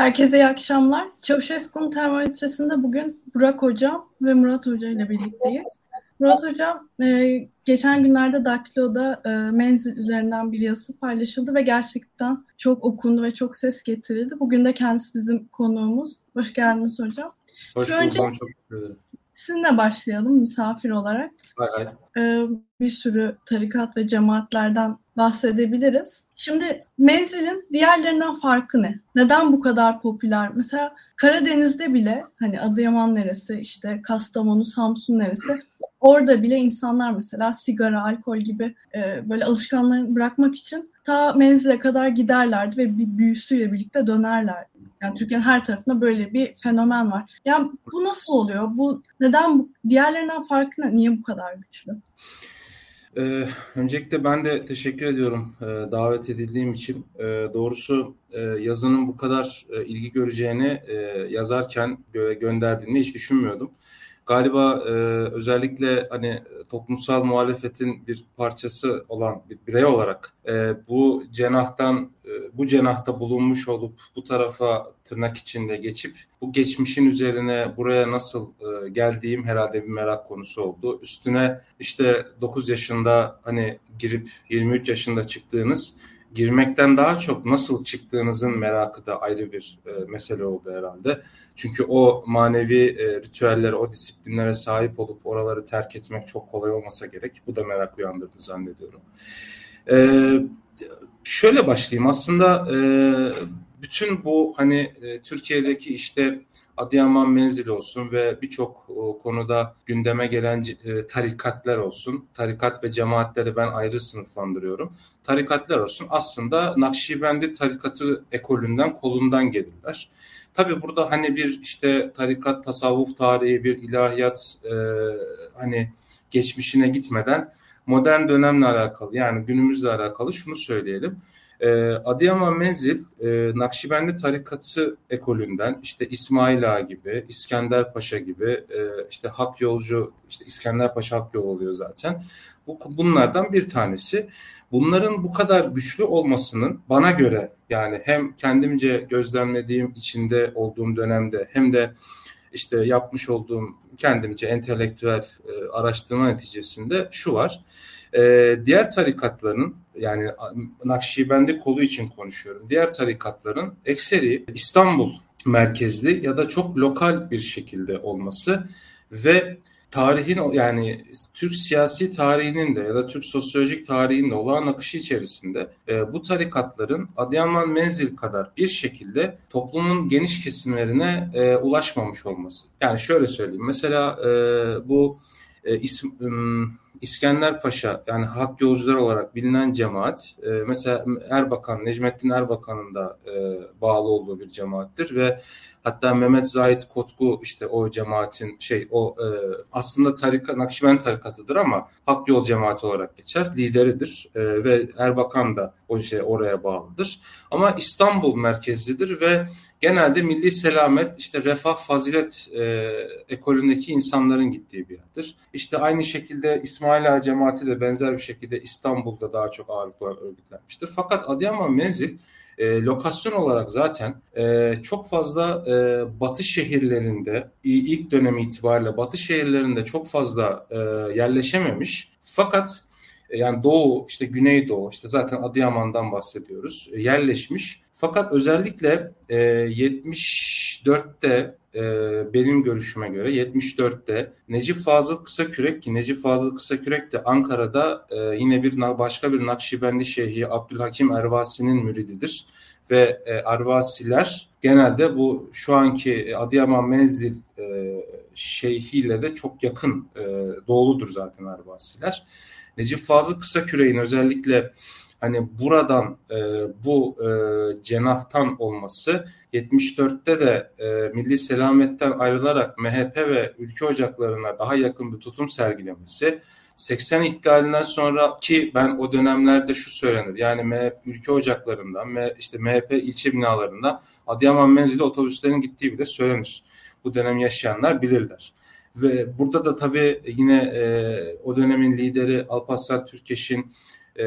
Herkese iyi akşamlar. Çavuşesku'nun termometresinde bugün Burak Hocam ve Murat Hoca ile birlikteyiz. Murat Hocam, e, geçen günlerde Daklo'da e, menzil üzerinden bir yazısı paylaşıldı ve gerçekten çok okundu ve çok ses getirildi. Bugün de kendisi bizim konuğumuz. Hoş geldiniz hocam. Hoş bulduk, önce... çok teşekkür ederim. Sizinle başlayalım misafir olarak. Ee, bir sürü tarikat ve cemaatlerden bahsedebiliriz. Şimdi menzilin diğerlerinden farkı ne? Neden bu kadar popüler? Mesela Karadeniz'de bile hani Adıyaman neresi, işte Kastamonu, Samsun neresi orada bile insanlar mesela sigara, alkol gibi e, böyle alışkanlıklarını bırakmak için ta menzile kadar giderlerdi ve bir büyüsüyle birlikte dönerlerdi. Yani Türkiye'nin her tarafında böyle bir fenomen var. Yani bu nasıl oluyor? Bu neden bu diğerlerinden farkı ne? Niye bu kadar güçlü? Ee, öncelikle ben de teşekkür ediyorum e, davet edildiğim için. E, doğrusu e, yazının bu kadar e, ilgi göreceğini e, yazarken gö- gönderdiğini hiç düşünmüyordum galiba e, özellikle hani toplumsal muhalefetin bir parçası olan bir birey olarak e, bu cenahtan e, bu cenahta bulunmuş olup bu tarafa tırnak içinde geçip bu geçmişin üzerine buraya nasıl e, geldiğim herhalde bir merak konusu oldu. Üstüne işte 9 yaşında hani girip 23 yaşında çıktığınız girmekten daha çok nasıl çıktığınızın merakı da ayrı bir e, mesele oldu herhalde. Çünkü o manevi e, ritüellere, o disiplinlere sahip olup oraları terk etmek çok kolay olmasa gerek. Bu da merak uyandırdı zannediyorum. E, şöyle başlayayım. Aslında e, bütün bu hani e, Türkiye'deki işte Adıyaman menzil olsun ve birçok konuda gündeme gelen e, tarikatlar olsun. Tarikat ve cemaatleri ben ayrı sınıflandırıyorum. Tarikatlar olsun aslında Nakşibendi tarikatı ekolünden kolundan gelirler. Tabi burada hani bir işte tarikat, tasavvuf tarihi, bir ilahiyat e, hani geçmişine gitmeden modern dönemle alakalı yani günümüzle alakalı şunu söyleyelim. E, Adıyaman Menzil, e, Nakşibendi tarikatı ekolünden işte İsmail Ağa gibi, İskender Paşa gibi, e, işte Hak Yolcu, işte İskender Paşa Hak Yol oluyor zaten. Bu, bunlardan bir tanesi. Bunların bu kadar güçlü olmasının bana göre yani hem kendimce gözlemlediğim içinde olduğum dönemde hem de işte yapmış olduğum kendimce entelektüel e, araştırma neticesinde şu var. E, diğer tarikatların yani Nakşibendi kolu için konuşuyorum. Diğer tarikatların ekseri İstanbul merkezli ya da çok lokal bir şekilde olması ve tarihin yani Türk siyasi tarihinin de ya da Türk sosyolojik tarihinin de olağan akışı içerisinde e, bu tarikatların Adıyaman Menzil kadar bir şekilde toplumun geniş kesimlerine e, ulaşmamış olması. Yani şöyle söyleyeyim mesela e, bu e, isim, İskender Paşa yani hak yolcular olarak bilinen cemaat e, mesela Erbakan, Necmettin Erbakan'ın da e, bağlı olduğu bir cemaattir ve hatta Mehmet Zahit Kotku işte o cemaatin şey o e, aslında tarikat Nakşibend tarikatıdır ama hak yol cemaati olarak geçer. Lideridir e, ve Erbakan da o şey oraya bağlıdır. Ama İstanbul merkezlidir ve genelde milli selamet, işte refah, fazilet e, ekolündeki insanların gittiği bir yerdir. İşte aynı şekilde İsmail Ağa cemaati de benzer bir şekilde İstanbul'da daha çok ağırlıklı örgütlenmiştir. Fakat Adıyaman Menzil e, lokasyon olarak zaten e, çok fazla e, batı şehirlerinde ilk dönem itibariyle batı şehirlerinde çok fazla e, yerleşememiş. Fakat e, yani Doğu, işte Güneydoğu, işte zaten Adıyaman'dan bahsediyoruz, e, yerleşmiş. Fakat özellikle e, 74'te e, benim görüşüme göre 74'te Necip Fazıl Kısakürek ki Necip Fazıl Kısakürek de Ankara'da e, yine bir başka bir Nakşibendi Şeyhi Abdülhakim Ervasi'nin mürididir ve e, Ervasiler genelde bu şu anki Adıyaman Menzil e, şeyhiyle de çok yakın e, doğuludur zaten Ervasiler. Necip Fazıl Kısakürek'in özellikle hani buradan e, bu e, cenahtan olması 74'te de e, Milli Selamet'ten ayrılarak MHP ve ülke ocaklarına daha yakın bir tutum sergilemesi 80 ihtilalinden sonra ki ben o dönemlerde şu söylenir. Yani MHP ülke ocaklarından işte MHP ilçe binalarında Adıyaman menzili otobüslerin gittiği bile söylenir. Bu dönem yaşayanlar bilirler. Ve burada da tabii yine e, o dönemin lideri Alparslan Türkeş'in e,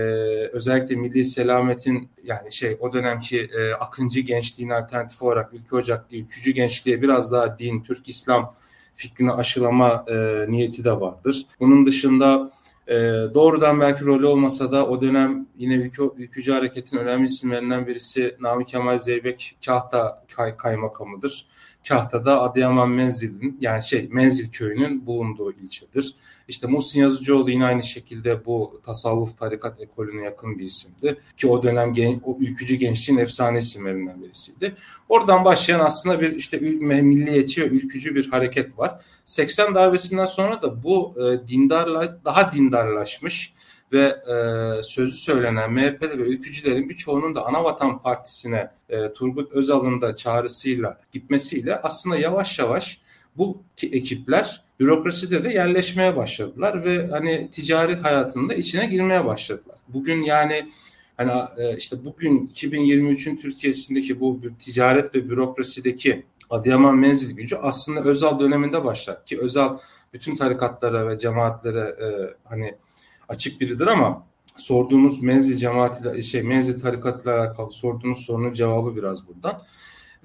özellikle milli selametin yani şey o dönemki e, akıncı gençliğin alternatifi olarak Ülke Ocak, ülkücü gençliğe biraz daha din, Türk İslam fikrini aşılama e, niyeti de vardır. Bunun dışında e, doğrudan belki rolü olmasa da o dönem yine ülke, ülkücü hareketin önemli isimlerinden birisi Nami Kemal Zeybek Kahta kay, kaymakamıdır. Kahta'da Adıyaman Menzil'in yani şey Menzil köyünün bulunduğu ilçedir. İşte Muhsin Yazıcıoğlu yine aynı şekilde bu tasavvuf tarikat ekolüne yakın bir isimdi. Ki o dönem gen, o ülkücü gençliğin efsane isimlerinden birisiydi. Oradan başlayan aslında bir işte milliyetçi ve ülkücü bir hareket var. 80 darbesinden sonra da bu e, dindarla daha dindarlaşmış ve e, sözü söylenen MHP'li ve ülkücülerin birçoğunun da Anavatan Partisi'ne e, Turgut Özal'ın da çağrısıyla gitmesiyle aslında yavaş yavaş bu ekipler bürokraside de yerleşmeye başladılar ve hani ticaret hayatında içine girmeye başladılar. Bugün yani hani e, işte bugün 2023'ün Türkiye'sindeki bu ticaret ve bürokrasideki Adıyaman menzil gücü aslında Özal döneminde başlar ki Özal bütün tarikatlara ve cemaatlere e, hani açık biridir ama sorduğunuz menzil cemaati şey menzil tarikatla alakalı sorduğunuz sorunun cevabı biraz buradan.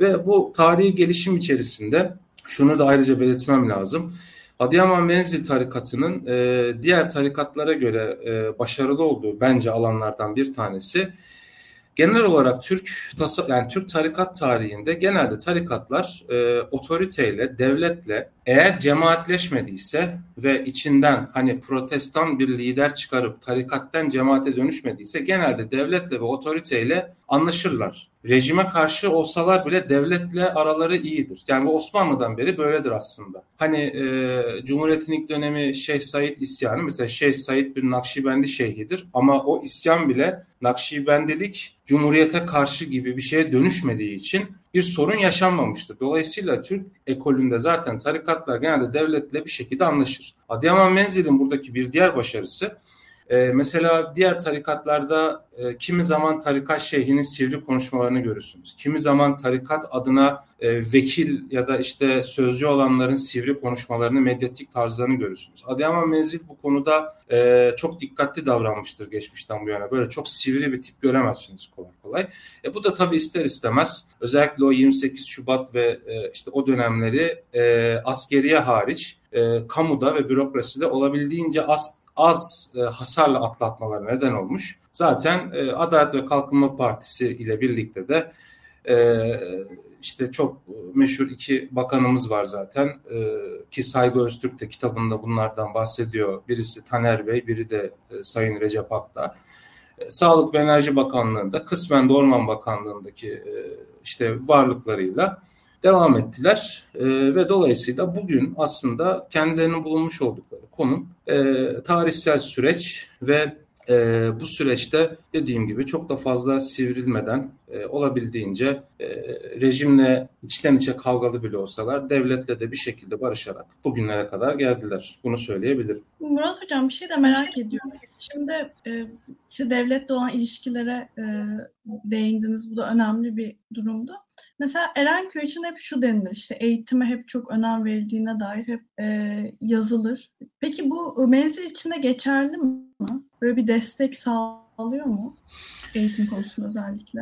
Ve bu tarihi gelişim içerisinde şunu da ayrıca belirtmem lazım. Adıyaman Menzil tarikatının e, diğer tarikatlara göre e, başarılı olduğu bence alanlardan bir tanesi genel olarak Türk yani Türk tarikat tarihinde genelde tarikatlar e, otoriteyle, devletle eğer cemaatleşmediyse ve içinden hani protestan bir lider çıkarıp tarikatten cemaate dönüşmediyse genelde devletle ve otoriteyle anlaşırlar. Rejime karşı olsalar bile devletle araları iyidir. Yani bu Osmanlı'dan beri böyledir aslında. Hani e, Cumhuriyet'in ilk dönemi Şeyh Said isyanı mesela Şeyh Said bir Nakşibendi şeyhidir ama o isyan bile Nakşibendilik Cumhuriyete karşı gibi bir şeye dönüşmediği için bir sorun yaşanmamıştır. Dolayısıyla Türk ekolünde zaten tarikatlar genelde devletle bir şekilde anlaşır. Adıyaman Menzil'in buradaki bir diğer başarısı e, mesela diğer tarikatlarda e, kimi zaman tarikat şeyhinin sivri konuşmalarını görürsünüz. Kimi zaman tarikat adına e, vekil ya da işte sözcü olanların sivri konuşmalarını, medyatik tarzlarını görürsünüz. Adıyaman Menzil bu konuda e, çok dikkatli davranmıştır geçmişten bu yana. Böyle çok sivri bir tip göremezsiniz kolay kolay. E, bu da tabii ister istemez özellikle o 28 Şubat ve e, işte o dönemleri e, askeriye hariç e, kamuda ve bürokraside olabildiğince az az e, hasarla atlatmaları neden olmuş. Zaten e, Adalet ve Kalkınma Partisi ile birlikte de e, işte çok meşhur iki bakanımız var zaten e, ki Saygı Öztürk de kitabında bunlardan bahsediyor. Birisi Taner Bey, biri de e, Sayın Recep Akta. E, Sağlık ve Enerji Bakanlığı'nda, kısmen de Orman Bakanlığı'ndaki e, işte varlıklarıyla devam ettiler e, ve dolayısıyla bugün aslında kendilerinin bulunmuş oldukları konum e, tarihsel süreç ve e, bu süreçte dediğim gibi çok da fazla sivrilmeden e, olabildiğince e, rejimle içten içe kavgalı bile olsalar devletle de bir şekilde barışarak bugünlere kadar geldiler. Bunu söyleyebilirim. Murat Hocam bir şey de merak ediyorum. Şimdi e, işte devletle olan ilişkilere e, değindiniz. Bu da önemli bir durumdu. Mesela Erenköy için hep şu denilir işte eğitime hep çok önem verildiğine dair hep e, yazılır. Peki bu menzil içinde geçerli mi? Böyle bir destek sağlıyor mu? Eğitim konusunda özellikle.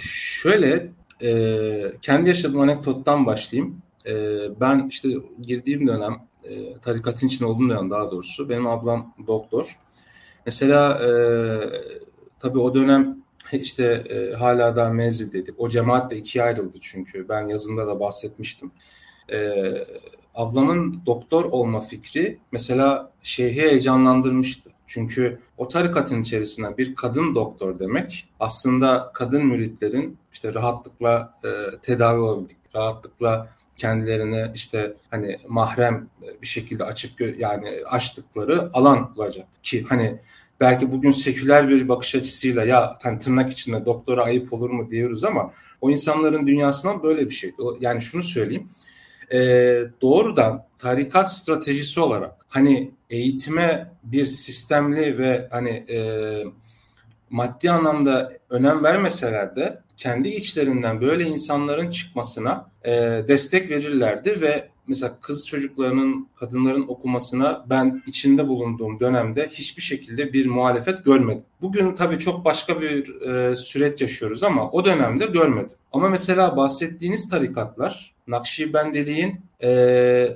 Şöyle e, kendi yaşadığım anekdottan başlayayım. E, ben işte girdiğim dönem e, tarikatın içinde olduğum dönem daha doğrusu benim ablam doktor. Mesela e, tabii o dönem işte e, hala daha menzil dedik. O cemaat de ikiye ayrıldı çünkü. Ben yazında da bahsetmiştim. E, ablamın doktor olma fikri mesela şeyhi heyecanlandırmıştı. Çünkü o tarikatın içerisinden bir kadın doktor demek aslında kadın müritlerin işte rahatlıkla e, tedavi olabildik, rahatlıkla kendilerine işte hani mahrem bir şekilde açıp yani açtıkları alan olacak ki hani belki bugün seküler bir bakış açısıyla ya hani tırnak içinde doktora ayıp olur mu diyoruz ama o insanların dünyasından böyle bir şey. Yani şunu söyleyeyim. E, doğrudan tarikat stratejisi olarak hani eğitime bir sistemli ve hani e, maddi anlamda önem vermeseler de kendi içlerinden böyle insanların çıkmasına e, destek verirlerdi ve mesela kız çocuklarının, kadınların okumasına ben içinde bulunduğum dönemde hiçbir şekilde bir muhalefet görmedim. Bugün tabii çok başka bir e, süreç yaşıyoruz ama o dönemde görmedim. Ama mesela bahsettiğiniz tarikatlar Nakşibendiliğin e,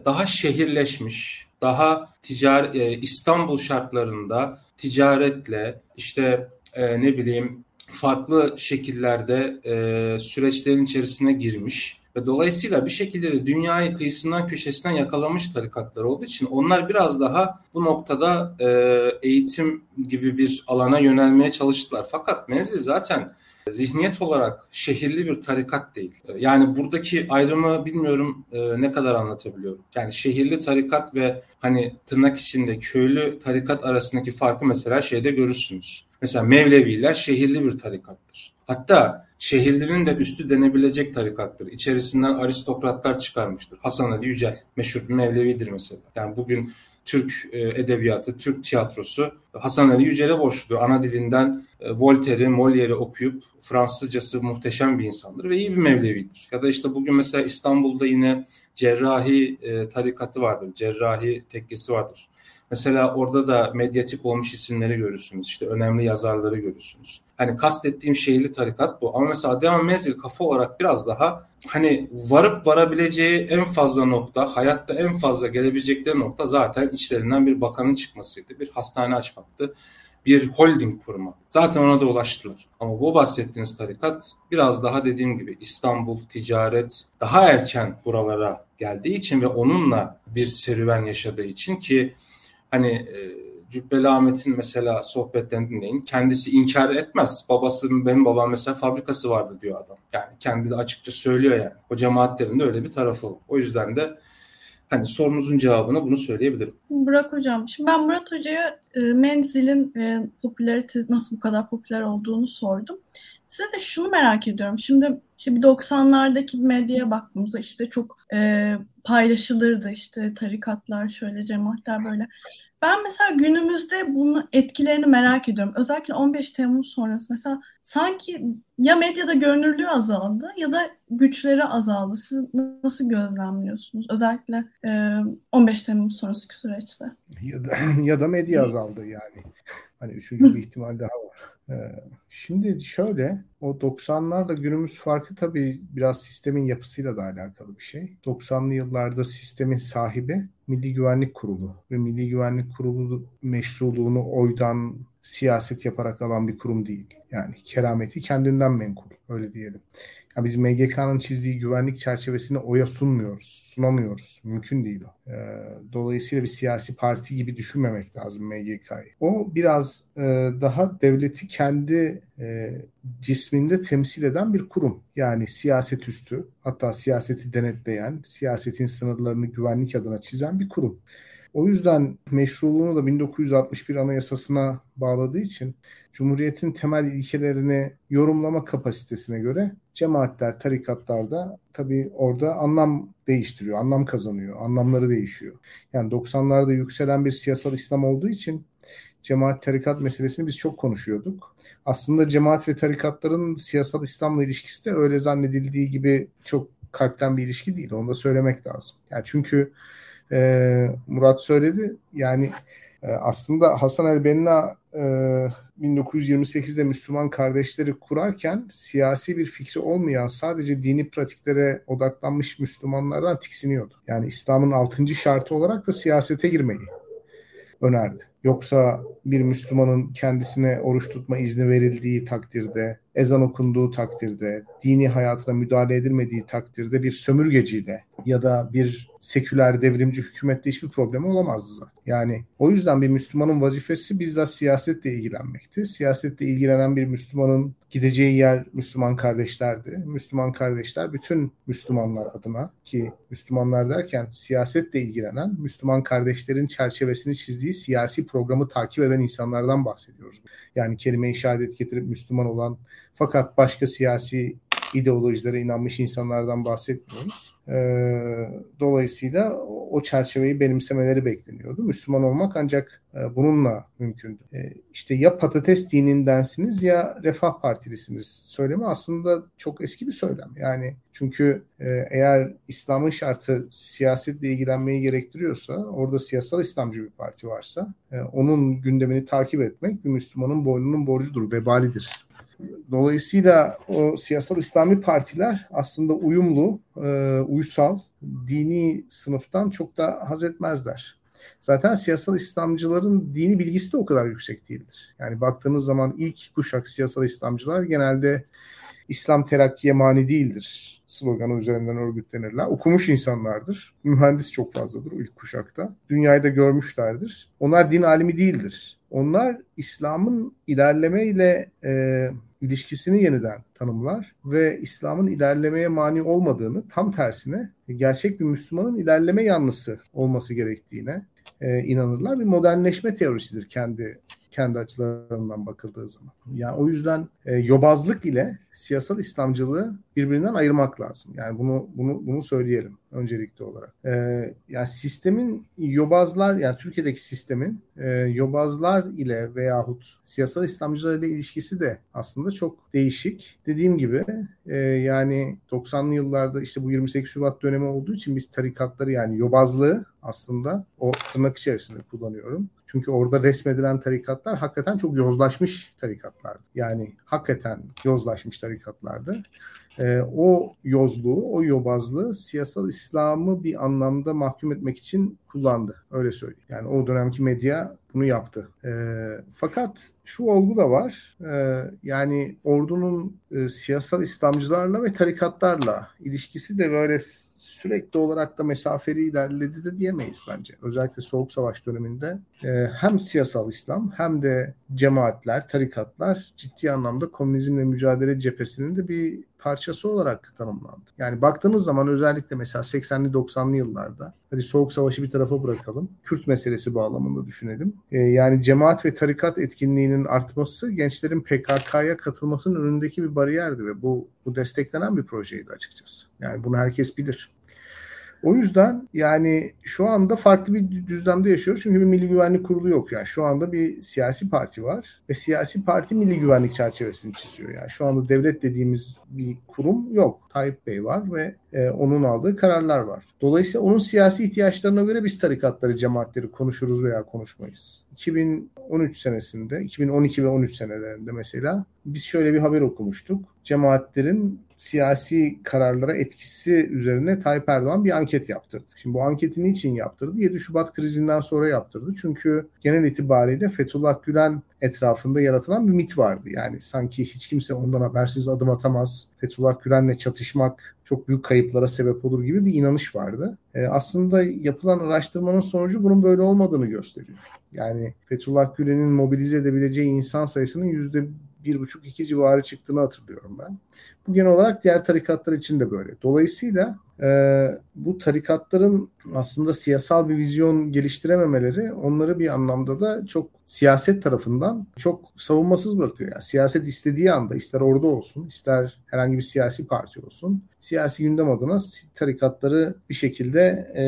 daha şehirleşmiş, daha ticari e, İstanbul şartlarında ticaretle işte e, ne bileyim farklı şekillerde e, süreçlerin içerisine girmiş ve dolayısıyla bir şekilde de dünyayı kıyısından köşesinden yakalamış tarikatlar olduğu için onlar biraz daha bu noktada e, eğitim gibi bir alana yönelmeye çalıştılar. Fakat menzil zaten zihniyet olarak şehirli bir tarikat değil. Yani buradaki ayrımı bilmiyorum e, ne kadar anlatabiliyorum. Yani şehirli tarikat ve hani tırnak içinde köylü tarikat arasındaki farkı mesela şeyde görürsünüz. Mesela Mevleviler şehirli bir tarikattır. Hatta şehirlerin de üstü denebilecek tarikattır. İçerisinden aristokratlar çıkarmıştır. Hasan Ali Yücel meşhur bir Mevlevidir mesela. Yani bugün Türk e, edebiyatı, Türk tiyatrosu Hasan Ali Yücel'e borçludur. Ana dilinden e, Voltaire'i, Molière'i okuyup Fransızcası muhteşem bir insandır ve iyi bir Mevlevidir. Ya da işte bugün mesela İstanbul'da yine cerrahi e, tarikatı vardır, cerrahi tekkesi vardır. Mesela orada da medyatik olmuş isimleri görürsünüz. İşte önemli yazarları görürsünüz. Hani kastettiğim şehirli tarikat bu. Ama mesela Devam Menzil kafa olarak biraz daha hani varıp varabileceği en fazla nokta, hayatta en fazla gelebilecekleri nokta zaten içlerinden bir bakanın çıkmasıydı. Bir hastane açmaktı. Bir holding kurmak. Zaten ona da ulaştılar. Ama bu bahsettiğiniz tarikat biraz daha dediğim gibi İstanbul, ticaret daha erken buralara geldiği için ve onunla bir serüven yaşadığı için ki hani e, Cübbeli Ahmet'in mesela sohbetlerini dinleyin. Kendisi inkar etmez. Babası benim babam mesela fabrikası vardı diyor adam. Yani kendisi açıkça söylüyor yani. O cemaatlerin de öyle bir tarafı var. O yüzden de hani sorunuzun cevabını bunu söyleyebilirim. Burak Hocam, şimdi ben Murat Hoca'ya e, Menzil'in e, popülarite nasıl bu kadar popüler olduğunu sordum. Size de şunu merak ediyorum. Şimdi işte bir 90'lardaki medyaya baktığımızda işte çok e, paylaşılırdı işte tarikatlar şöyle cemaatler böyle. Ben mesela günümüzde bunun etkilerini merak ediyorum. Özellikle 15 Temmuz sonrası mesela sanki ya medyada görünürlüğü azaldı ya da güçleri azaldı. Siz nasıl gözlemliyorsunuz? Özellikle e, 15 Temmuz sonrası süreçte. Ya da, ya da medya azaldı yani. Hani üçüncü bir ihtimal daha var. Ee, şimdi şöyle o 90'larla günümüz farkı tabii biraz sistemin yapısıyla da alakalı bir şey. 90'lı yıllarda sistemin sahibi Milli Güvenlik Kurulu ve Milli Güvenlik Kurulu meşruluğunu oydan siyaset yaparak alan bir kurum değil. Yani kerameti kendinden menkul öyle diyelim. Ya biz MGK'nın çizdiği güvenlik çerçevesini oya sunmuyoruz, sunamıyoruz. Mümkün değil o. Ee, dolayısıyla bir siyasi parti gibi düşünmemek lazım MGK'yı. O biraz e, daha devleti kendi e, cisminde temsil eden bir kurum. Yani siyaset üstü, hatta siyaseti denetleyen, siyasetin sınırlarını güvenlik adına çizen bir kurum. O yüzden meşruluğunu da 1961 Anayasasına bağladığı için Cumhuriyet'in temel ilkelerini yorumlama kapasitesine göre cemaatler, tarikatlar da tabii orada anlam değiştiriyor, anlam kazanıyor, anlamları değişiyor. Yani 90'larda yükselen bir siyasal İslam olduğu için cemaat tarikat meselesini biz çok konuşuyorduk. Aslında cemaat ve tarikatların siyasal İslam'la ilişkisi de öyle zannedildiği gibi çok kalpten bir ilişki değil. Onu da söylemek lazım. Yani çünkü e, Murat söyledi. Yani e, aslında Hasan el-Benna e, 1928'de Müslüman kardeşleri kurarken siyasi bir fikri olmayan sadece dini pratiklere odaklanmış Müslümanlardan tiksiniyordu. Yani İslam'ın altıncı şartı olarak da siyasete girmeyi önerdi. Yoksa bir Müslümanın kendisine oruç tutma izni verildiği takdirde, ezan okunduğu takdirde, dini hayatına müdahale edilmediği takdirde bir sömürgeciyle ya da bir seküler devrimci hükümette hiçbir problemi olamazdı zaten. Yani o yüzden bir Müslümanın vazifesi bizzat siyasetle ilgilenmekti. Siyasetle ilgilenen bir Müslümanın gideceği yer Müslüman kardeşlerdi. Müslüman kardeşler bütün Müslümanlar adına ki Müslümanlar derken siyasetle ilgilenen Müslüman kardeşlerin çerçevesini çizdiği siyasi programı takip eden insanlardan bahsediyoruz. Yani kelime-i şehadet getirip Müslüman olan fakat başka siyasi ideolojilere inanmış insanlardan bahsetmiyoruz. Ee, dolayısıyla o çerçeveyi benimsemeleri bekleniyordu. Müslüman olmak ancak e, bununla mümkündü. E, işte ya patates dinindensiniz ya Refah Partilisiniz söylemi aslında çok eski bir söylem. Yani çünkü e, eğer İslam'ın şartı siyasetle ilgilenmeyi gerektiriyorsa, orada siyasal İslamcı bir parti varsa, onun gündemini takip etmek bir Müslümanın boynunun borcudur, vebalidir. Dolayısıyla o siyasal İslami partiler aslında uyumlu, e, uysal, dini sınıftan çok da haz etmezler. Zaten siyasal İslamcıların dini bilgisi de o kadar yüksek değildir. Yani baktığınız zaman ilk kuşak siyasal İslamcılar genelde İslam terakkiye mani değildir sloganı üzerinden örgütlenirler. Okumuş insanlardır. Mühendis çok fazladır ilk kuşakta. Dünyayı da görmüşlerdir. Onlar din alimi değildir. Onlar İslam'ın ilerlemeyle e, ilişkisini yeniden tanımlar ve İslam'ın ilerlemeye mani olmadığını tam tersine gerçek bir Müslümanın ilerleme yanlısı olması gerektiğine e, inanırlar. Bir modernleşme teorisidir kendi kendi açılarından bakıldığı zaman. Yani o yüzden e, yobazlık ile siyasal İslamcılığı birbirinden ayırmak lazım. Yani bunu bunu bunu söyleyelim öncelikli olarak. E, yani sistemin yobazlar yani Türkiye'deki sistemin e, yobazlar ile veyahut siyasal İslamcılar ile ilişkisi de aslında çok değişik. Dediğim gibi e, yani 90'lı yıllarda işte bu 28 Şubat dönemi olduğu için biz tarikatları yani yobazlığı aslında o tırnak içerisinde kullanıyorum. Çünkü orada resmedilen tarikatlar hakikaten çok yozlaşmış tarikatlardı. Yani hakikaten yozlaşmış tarikatlardı. E, o yozluğu, o yobazlığı siyasal İslam'ı bir anlamda mahkum etmek için kullandı. Öyle söyleyeyim. Yani o dönemki medya bunu yaptı. E, fakat şu olgu da var. E, yani ordunun e, siyasal İslamcılarla ve tarikatlarla ilişkisi de böyle sürekli olarak da mesafeli ilerledi de diyemeyiz bence. Özellikle Soğuk Savaş döneminde e, hem siyasal İslam hem de cemaatler, tarikatlar ciddi anlamda komünizmle mücadele cephesinin de bir parçası olarak tanımlandı. Yani baktığınız zaman özellikle mesela 80'li 90'lı yıllarda hadi Soğuk Savaşı bir tarafa bırakalım. Kürt meselesi bağlamında düşünelim. Ee, yani cemaat ve tarikat etkinliğinin artması gençlerin PKK'ya katılmasının önündeki bir bariyerdi ve bu, bu desteklenen bir projeydi açıkçası. Yani bunu herkes bilir. O yüzden yani şu anda farklı bir düzlemde yaşıyoruz. Çünkü bir milli güvenlik kurulu yok yani. Şu anda bir siyasi parti var ve siyasi parti milli güvenlik çerçevesini çiziyor. Yani şu anda devlet dediğimiz bir kurum yok. Tayyip Bey var ve e, onun aldığı kararlar var. Dolayısıyla onun siyasi ihtiyaçlarına göre biz tarikatları, cemaatleri konuşuruz veya konuşmayız. 2013 senesinde, 2012 ve 13 senelerinde mesela biz şöyle bir haber okumuştuk. Cemaatlerin siyasi kararlara etkisi üzerine Tayyip Erdoğan bir anket yaptırdı. Şimdi bu anketi niçin yaptırdı? 7 Şubat krizinden sonra yaptırdı. Çünkü genel itibariyle Fethullah Gülen etrafında yaratılan bir mit vardı. Yani sanki hiç kimse ondan habersiz adım atamaz. Fethullah Gülen'le çatışmak çok büyük kayıplara sebep olur gibi bir inanış vardı. Ee, aslında yapılan araştırmanın sonucu bunun böyle olmadığını gösteriyor. Yani Fethullah Gülen'in mobilize edebileceği insan sayısının yüzde bir buçuk iki civarı çıktığını hatırlıyorum ben. Bu genel olarak diğer tarikatlar için de böyle. Dolayısıyla e, bu tarikatların aslında siyasal bir vizyon geliştirememeleri onları bir anlamda da çok siyaset tarafından çok savunmasız bırakıyor. Yani siyaset istediği anda ister orada olsun ister herhangi bir siyasi parti olsun siyasi gündem adına tarikatları bir şekilde e,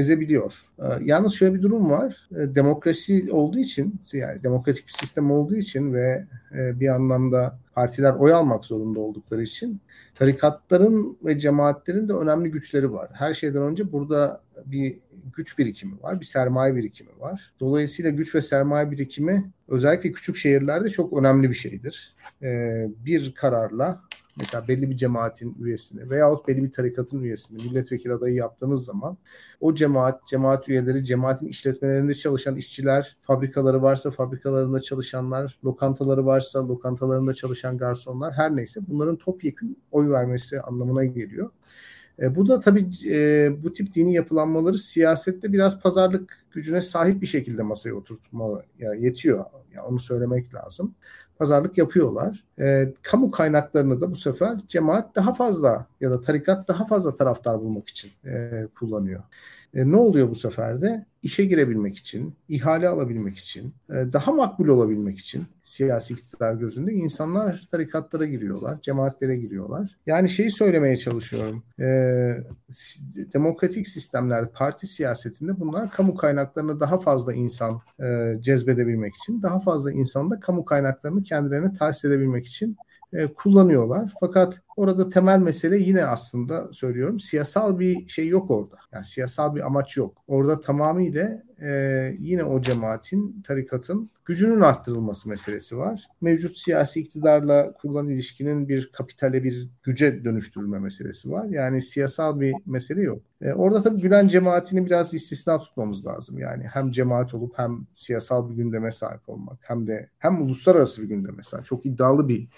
ezebiliyor. E, yalnız şöyle bir durum var. E, demokrasi olduğu için yani demokratik bir sistem olduğu için ve e, bir anlamda partiler oy almak zorunda oldukları için tarikatların ve cemaatlerin de önemli güçleri var. Her şeyden önce burada bir güç birikimi var, bir sermaye birikimi var. Dolayısıyla güç ve sermaye birikimi özellikle küçük şehirlerde çok önemli bir şeydir. Ee, bir kararla mesela belli bir cemaatin üyesini veyahut belli bir tarikatın üyesini milletvekili adayı yaptığınız zaman o cemaat, cemaat üyeleri, cemaatin işletmelerinde çalışan işçiler, fabrikaları varsa fabrikalarında çalışanlar, lokantaları varsa lokantalarında çalışan garsonlar her neyse bunların topyekun oy vermesi anlamına geliyor. E, bu da tabii e, bu tip dini yapılanmaları siyasette biraz pazarlık gücüne sahip bir şekilde masaya oturtma yani yetiyor. Yani onu söylemek lazım. Pazarlık yapıyorlar. e, kamu kaynaklarını da bu sefer cemaat daha fazla ya da tarikat daha fazla taraftar bulmak için e, kullanıyor. E, ne oluyor bu sefer de? İşe girebilmek için, ihale alabilmek için, e, daha makbul olabilmek için siyasi iktidar gözünde insanlar tarikatlara giriyorlar, cemaatlere giriyorlar. Yani şeyi söylemeye çalışıyorum. E, demokratik sistemler, parti siyasetinde bunlar kamu kaynaklarını daha fazla insan e, cezbedebilmek için, daha fazla insan da kamu kaynaklarını kendilerine tahsis edebilmek için e, kullanıyorlar. Fakat orada temel mesele yine aslında söylüyorum siyasal bir şey yok orada. Yani siyasal bir amaç yok. Orada tamamıyla e, yine o cemaatin, tarikatın gücünün arttırılması meselesi var. Mevcut siyasi iktidarla kurulan ilişkinin bir kapitale, bir güce dönüştürülme meselesi var. Yani siyasal bir mesele yok. E, orada tabii Gülen cemaatini biraz istisna tutmamız lazım. Yani hem cemaat olup hem siyasal bir gündeme sahip olmak hem de hem uluslararası bir gündeme sahip. Çok iddialı bir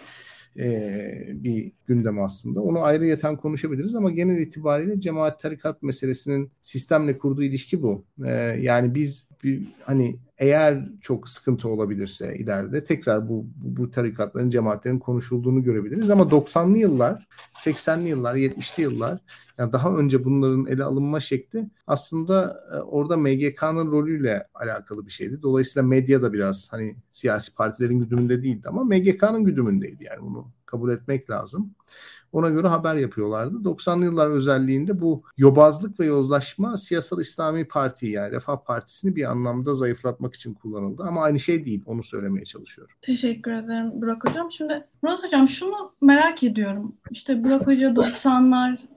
e, bir gündem aslında. Onu ayrıyeten konuşabiliriz ama genel itibariyle cemaat tarikat meselesinin sistemle kurduğu ilişki bu. E, yani biz bir, hani eğer çok sıkıntı olabilirse ileride tekrar bu, bu, tarikatların, cemaatlerin konuşulduğunu görebiliriz. Ama 90'lı yıllar, 80'li yıllar, 70'li yıllar yani daha önce bunların ele alınma şekli aslında e, orada MGK'nın rolüyle alakalı bir şeydi. Dolayısıyla medya da biraz hani siyasi partilerin güdümünde değildi ama MGK'nın güdümündeydi yani bunu kabul etmek lazım. Ona göre haber yapıyorlardı. 90'lı yıllar özelliğinde bu yobazlık ve yozlaşma siyasal İslami Parti yani Refah Partisi'ni bir anlamda zayıflatmak için kullanıldı. Ama aynı şey değil. Onu söylemeye çalışıyorum. Teşekkür ederim Burak Hocam. Şimdi Murat Hocam şunu merak ediyorum. İşte Burak Hoca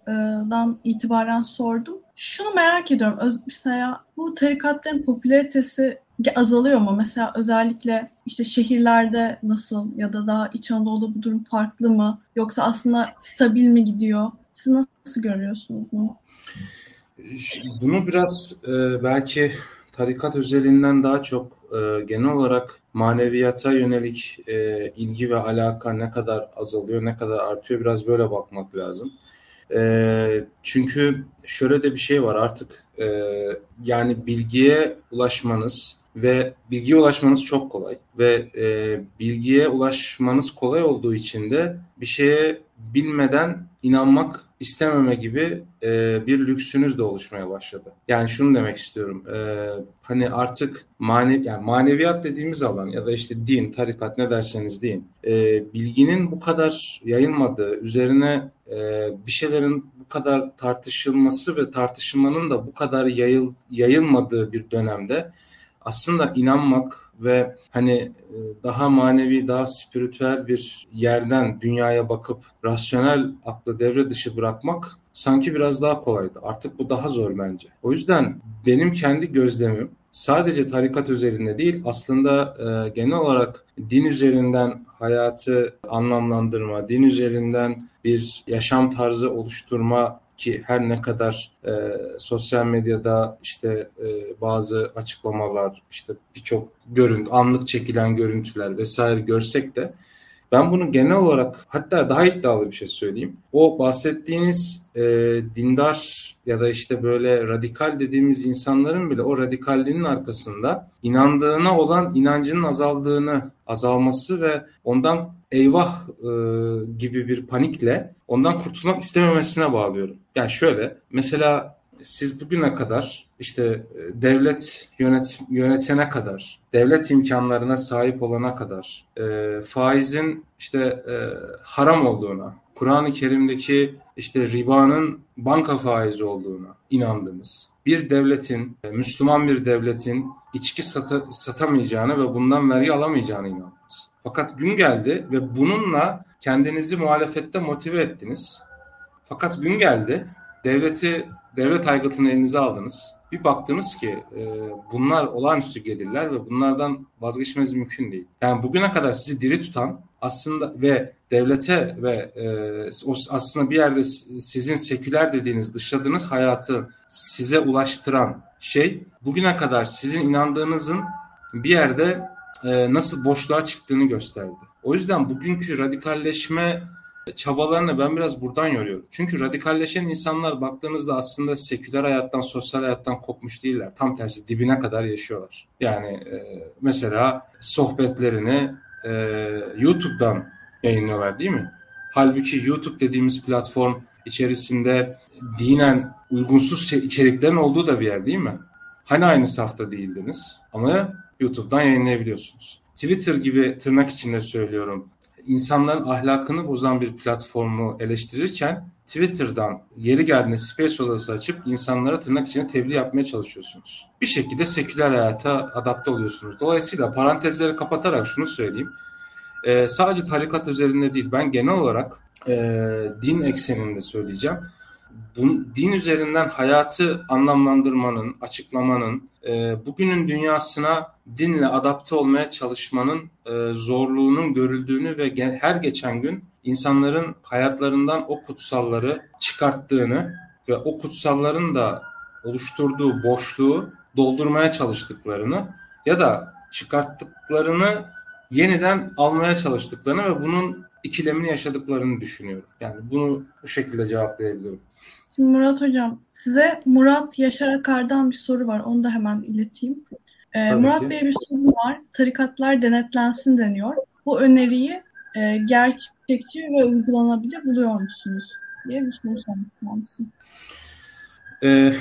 90'lardan itibaren sordum. Şunu merak ediyorum. Öz, mesela bu tarikatların popülaritesi azalıyor mu? Mesela özellikle işte şehirlerde nasıl ya da daha İç Anadolu'da bu durum farklı mı? Yoksa aslında stabil mi gidiyor? Siz nasıl görüyorsunuz bunu? Bunu biraz e, belki tarikat özelinden daha çok e, genel olarak maneviyata yönelik e, ilgi ve alaka ne kadar azalıyor, ne kadar artıyor biraz böyle bakmak lazım. E, çünkü şöyle de bir şey var artık. E, yani bilgiye ulaşmanız ve bilgiye ulaşmanız çok kolay ve e, bilgiye ulaşmanız kolay olduğu için de bir şeye bilmeden inanmak istememe gibi e, bir lüksünüz de oluşmaya başladı. Yani şunu demek istiyorum. E, hani artık manevi yani maneviyat dediğimiz alan ya da işte din, tarikat ne derseniz deyin. E, bilginin bu kadar yayılmadığı, üzerine e, bir şeylerin bu kadar tartışılması ve tartışılmanın da bu kadar yayıl, yayılmadığı bir dönemde aslında inanmak ve hani e, daha manevi, daha spiritüel bir yerden dünyaya bakıp rasyonel aklı devre dışı bırakmak sanki biraz daha kolaydı. Artık bu daha zor bence. O yüzden benim kendi gözlemim sadece tarikat üzerinde değil aslında e, genel olarak din üzerinden hayatı anlamlandırma, din üzerinden bir yaşam tarzı oluşturma ki her ne kadar e, sosyal medyada işte e, bazı açıklamalar işte birçok görüntü anlık çekilen görüntüler vesaire görsek de ben bunu genel olarak hatta daha iddialı bir şey söyleyeyim. O bahsettiğiniz e, dindar ya da işte böyle radikal dediğimiz insanların bile o radikalliğinin arkasında inandığına olan inancının azaldığını, azalması ve ondan eyvah e, gibi bir panikle ondan kurtulmak istememesine bağlıyorum. Yani şöyle mesela siz bugüne kadar işte e, devlet yönet, yönetene kadar, devlet imkanlarına sahip olana kadar, e, faizin işte e, haram olduğuna, Kur'an-ı Kerim'deki işte ribanın banka faizi olduğuna inandınız. Bir devletin, e, Müslüman bir devletin içki sata, satamayacağını ve bundan vergi alamayacağını inandınız. Fakat gün geldi ve bununla kendinizi muhalefette motive ettiniz. Fakat gün geldi, devleti devlet aygıtını elinize aldınız. Bir baktınız ki e, bunlar olağanüstü gelirler ve bunlardan vazgeçmeniz mümkün değil. Yani bugüne kadar sizi diri tutan aslında ve devlete ve e, aslında bir yerde sizin seküler dediğiniz dışladığınız hayatı size ulaştıran şey bugüne kadar sizin inandığınızın bir yerde e, nasıl boşluğa çıktığını gösterdi. O yüzden bugünkü radikalleşme çabalarını ben biraz buradan yoruyorum. Çünkü radikalleşen insanlar baktığınızda aslında seküler hayattan, sosyal hayattan kopmuş değiller. Tam tersi dibine kadar yaşıyorlar. Yani e, mesela sohbetlerini e, YouTube'dan yayınlıyorlar değil mi? Halbuki YouTube dediğimiz platform içerisinde dinen uygunsuz içeriklerin olduğu da bir yer değil mi? Hani aynı safta değildiniz ama YouTube'dan yayınlayabiliyorsunuz. Twitter gibi tırnak içinde söylüyorum. İnsanların ahlakını bozan bir platformu eleştirirken Twitter'dan yeri geldiğinde space odası açıp insanlara tırnak içinde tebliğ yapmaya çalışıyorsunuz. Bir şekilde seküler hayata adapte oluyorsunuz. Dolayısıyla parantezleri kapatarak şunu söyleyeyim. Ee, sadece tarikat üzerinde değil ben genel olarak e, din ekseninde söyleyeceğim. Bu, din üzerinden hayatı anlamlandırmanın, açıklamanın, e, bugünün dünyasına dinle adapte olmaya çalışmanın e, zorluğunun görüldüğünü ve ge- her geçen gün insanların hayatlarından o kutsalları çıkarttığını ve o kutsalların da oluşturduğu boşluğu doldurmaya çalıştıklarını ya da çıkarttıklarını yeniden almaya çalıştıklarını ve bunun ikilemini yaşadıklarını düşünüyorum. Yani bunu bu şekilde cevaplayabilirim. Şimdi Murat Hocam size Murat Yaşar Akar'dan bir soru var. Onu da hemen ileteyim. Ee, Murat Bey'e bir soru var. Tarikatlar denetlensin deniyor. Bu öneriyi e, gerçekçi ve uygulanabilir buluyor musunuz? diye bir soru sormak Ee,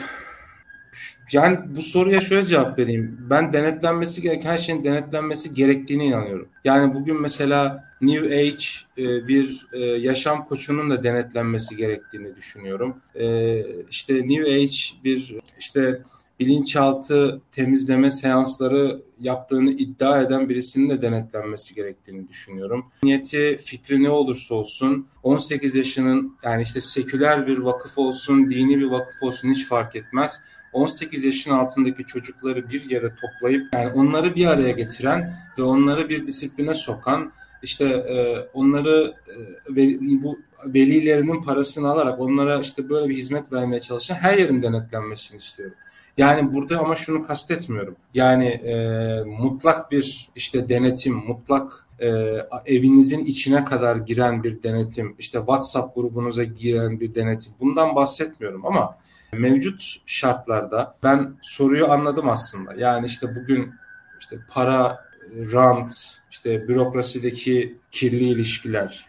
yani bu soruya şöyle cevap vereyim. Ben denetlenmesi gereken şeyin denetlenmesi gerektiğine inanıyorum. Yani bugün mesela New Age e, bir e, yaşam koçunun da denetlenmesi gerektiğini düşünüyorum. E, işte New Age bir işte bilinçaltı temizleme seansları yaptığını iddia eden birisinin de denetlenmesi gerektiğini düşünüyorum. Niyeti, fikri ne olursa olsun 18 yaşının yani işte seküler bir vakıf olsun, dini bir vakıf olsun hiç fark etmez 18 yaşın altındaki çocukları bir yere toplayıp yani onları bir araya getiren ve onları bir disipline sokan işte e, onları e, bu velilerinin parasını alarak onlara işte böyle bir hizmet vermeye çalışan her yerin denetlenmesini istiyorum. Yani burada ama şunu kastetmiyorum. Yani e, mutlak bir işte denetim, mutlak e, evinizin içine kadar giren bir denetim, işte WhatsApp grubunuza giren bir denetim. Bundan bahsetmiyorum ama Mevcut şartlarda ben soruyu anladım aslında. Yani işte bugün işte para, rant, işte bürokrasideki kirli ilişkiler,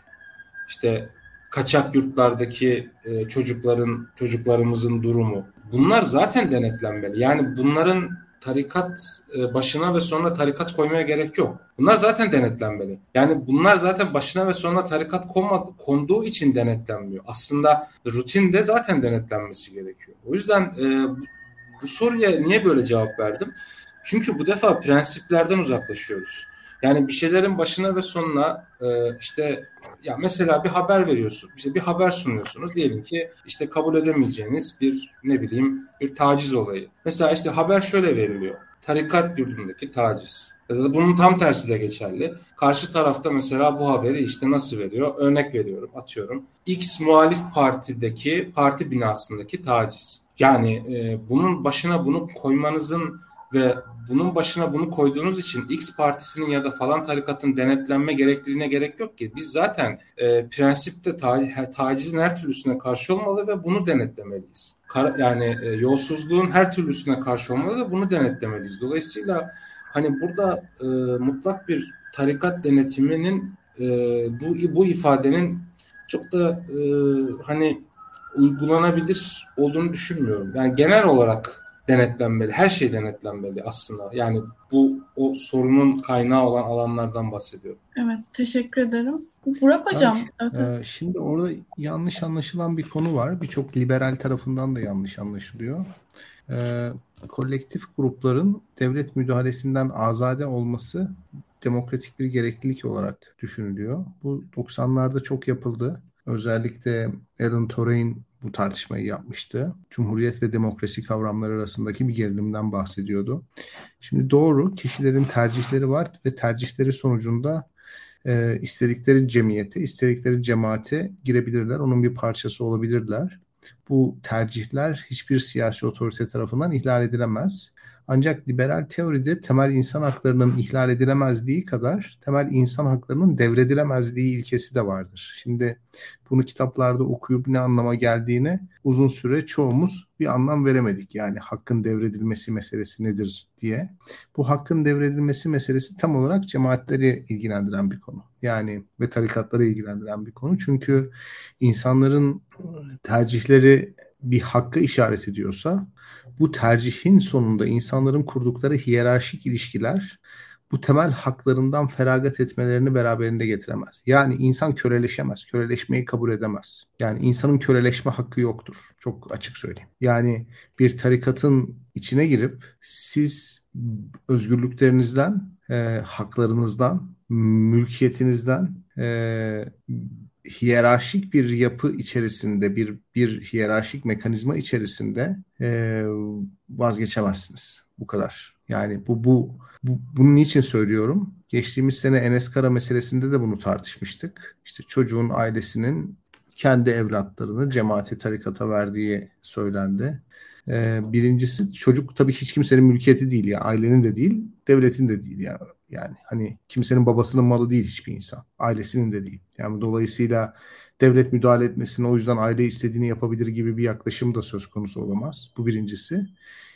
işte kaçak yurtlardaki e, çocukların çocuklarımızın durumu. Bunlar zaten denetlenmeli. Yani bunların tarikat e, başına ve sonuna tarikat koymaya gerek yok. Bunlar zaten denetlenmeli. Yani bunlar zaten başına ve sonuna tarikat konmadı, konduğu için denetlenmiyor. Aslında rutinde zaten denetlenmesi gerekiyor. O yüzden e, bu, soruya niye böyle cevap verdim? Çünkü bu defa prensiplerden uzaklaşıyoruz. Yani bir şeylerin başına ve sonuna e, işte ya mesela bir haber veriyorsun, işte bir haber sunuyorsunuz. Diyelim ki işte kabul edemeyeceğiniz bir ne bileyim bir taciz olayı. Mesela işte haber şöyle veriliyor. Tarikat yurdundaki taciz. Ya da bunun tam tersi de geçerli. Karşı tarafta mesela bu haberi işte nasıl veriyor? Örnek veriyorum, atıyorum. X muhalif partideki, parti binasındaki taciz. Yani e, bunun başına bunu koymanızın ve bunun başına bunu koyduğunuz için X partisinin ya da falan tarikatın denetlenme gerekliliğine gerek yok ki. Biz zaten e, prensipte ta- tacizin her türlüsüne karşı olmalı ve bunu denetlemeliyiz. Kar- yani e, yolsuzluğun her türlüsüne karşı olmalı ve bunu denetlemeliyiz. Dolayısıyla hani burada e, mutlak bir tarikat denetiminin e, bu bu ifadenin çok da e, hani uygulanabilir olduğunu düşünmüyorum. Yani genel olarak denetlenmeli. Her şey denetlenmeli aslında. Yani bu o sorunun kaynağı olan alanlardan bahsediyorum. Evet, teşekkür ederim. Burak Hocam. Evet. E, şimdi orada yanlış anlaşılan bir konu var. Birçok liberal tarafından da yanlış anlaşılıyor. E, kolektif grupların devlet müdahalesinden azade olması demokratik bir gereklilik olarak düşünülüyor. Bu 90'larda çok yapıldı. Özellikle Alan Turing bu tartışmayı yapmıştı. Cumhuriyet ve demokrasi kavramları arasındaki bir gerilimden bahsediyordu. Şimdi doğru kişilerin tercihleri var ve tercihleri sonucunda e, istedikleri cemiyete, istedikleri cemaate girebilirler. Onun bir parçası olabilirler. Bu tercihler hiçbir siyasi otorite tarafından ihlal edilemez. Ancak liberal teoride temel insan haklarının ihlal edilemezliği kadar temel insan haklarının devredilemezliği ilkesi de vardır. Şimdi bunu kitaplarda okuyup ne anlama geldiğine uzun süre çoğumuz bir anlam veremedik. Yani hakkın devredilmesi meselesi nedir diye. Bu hakkın devredilmesi meselesi tam olarak cemaatleri ilgilendiren bir konu. Yani ve tarikatları ilgilendiren bir konu. Çünkü insanların tercihleri bir hakkı işaret ediyorsa bu tercihin sonunda insanların kurdukları hiyerarşik ilişkiler bu temel haklarından feragat etmelerini beraberinde getiremez. Yani insan köleleşemez, köleleşmeyi kabul edemez. Yani insanın köleleşme hakkı yoktur. Çok açık söyleyeyim. Yani bir tarikatın içine girip siz özgürlüklerinizden, e, haklarınızdan, mülkiyetinizden, e, hiyerarşik bir yapı içerisinde bir bir hiyerarşik mekanizma içerisinde e, vazgeçemezsiniz. Bu kadar. Yani bu bu bu, bunun için söylüyorum. Geçtiğimiz sene Enes Kara meselesinde de bunu tartışmıştık. İşte çocuğun ailesinin kendi evlatlarını cemaati tarikata verdiği söylendi. Ee, birincisi çocuk tabii hiç kimsenin mülkiyeti değil ya ailenin de değil devletin de değil ya hani kimsenin babasının malı değil hiçbir insan ailesinin de değil yani dolayısıyla devlet müdahale etmesine o yüzden aile istediğini yapabilir gibi bir yaklaşım da söz konusu olamaz bu birincisi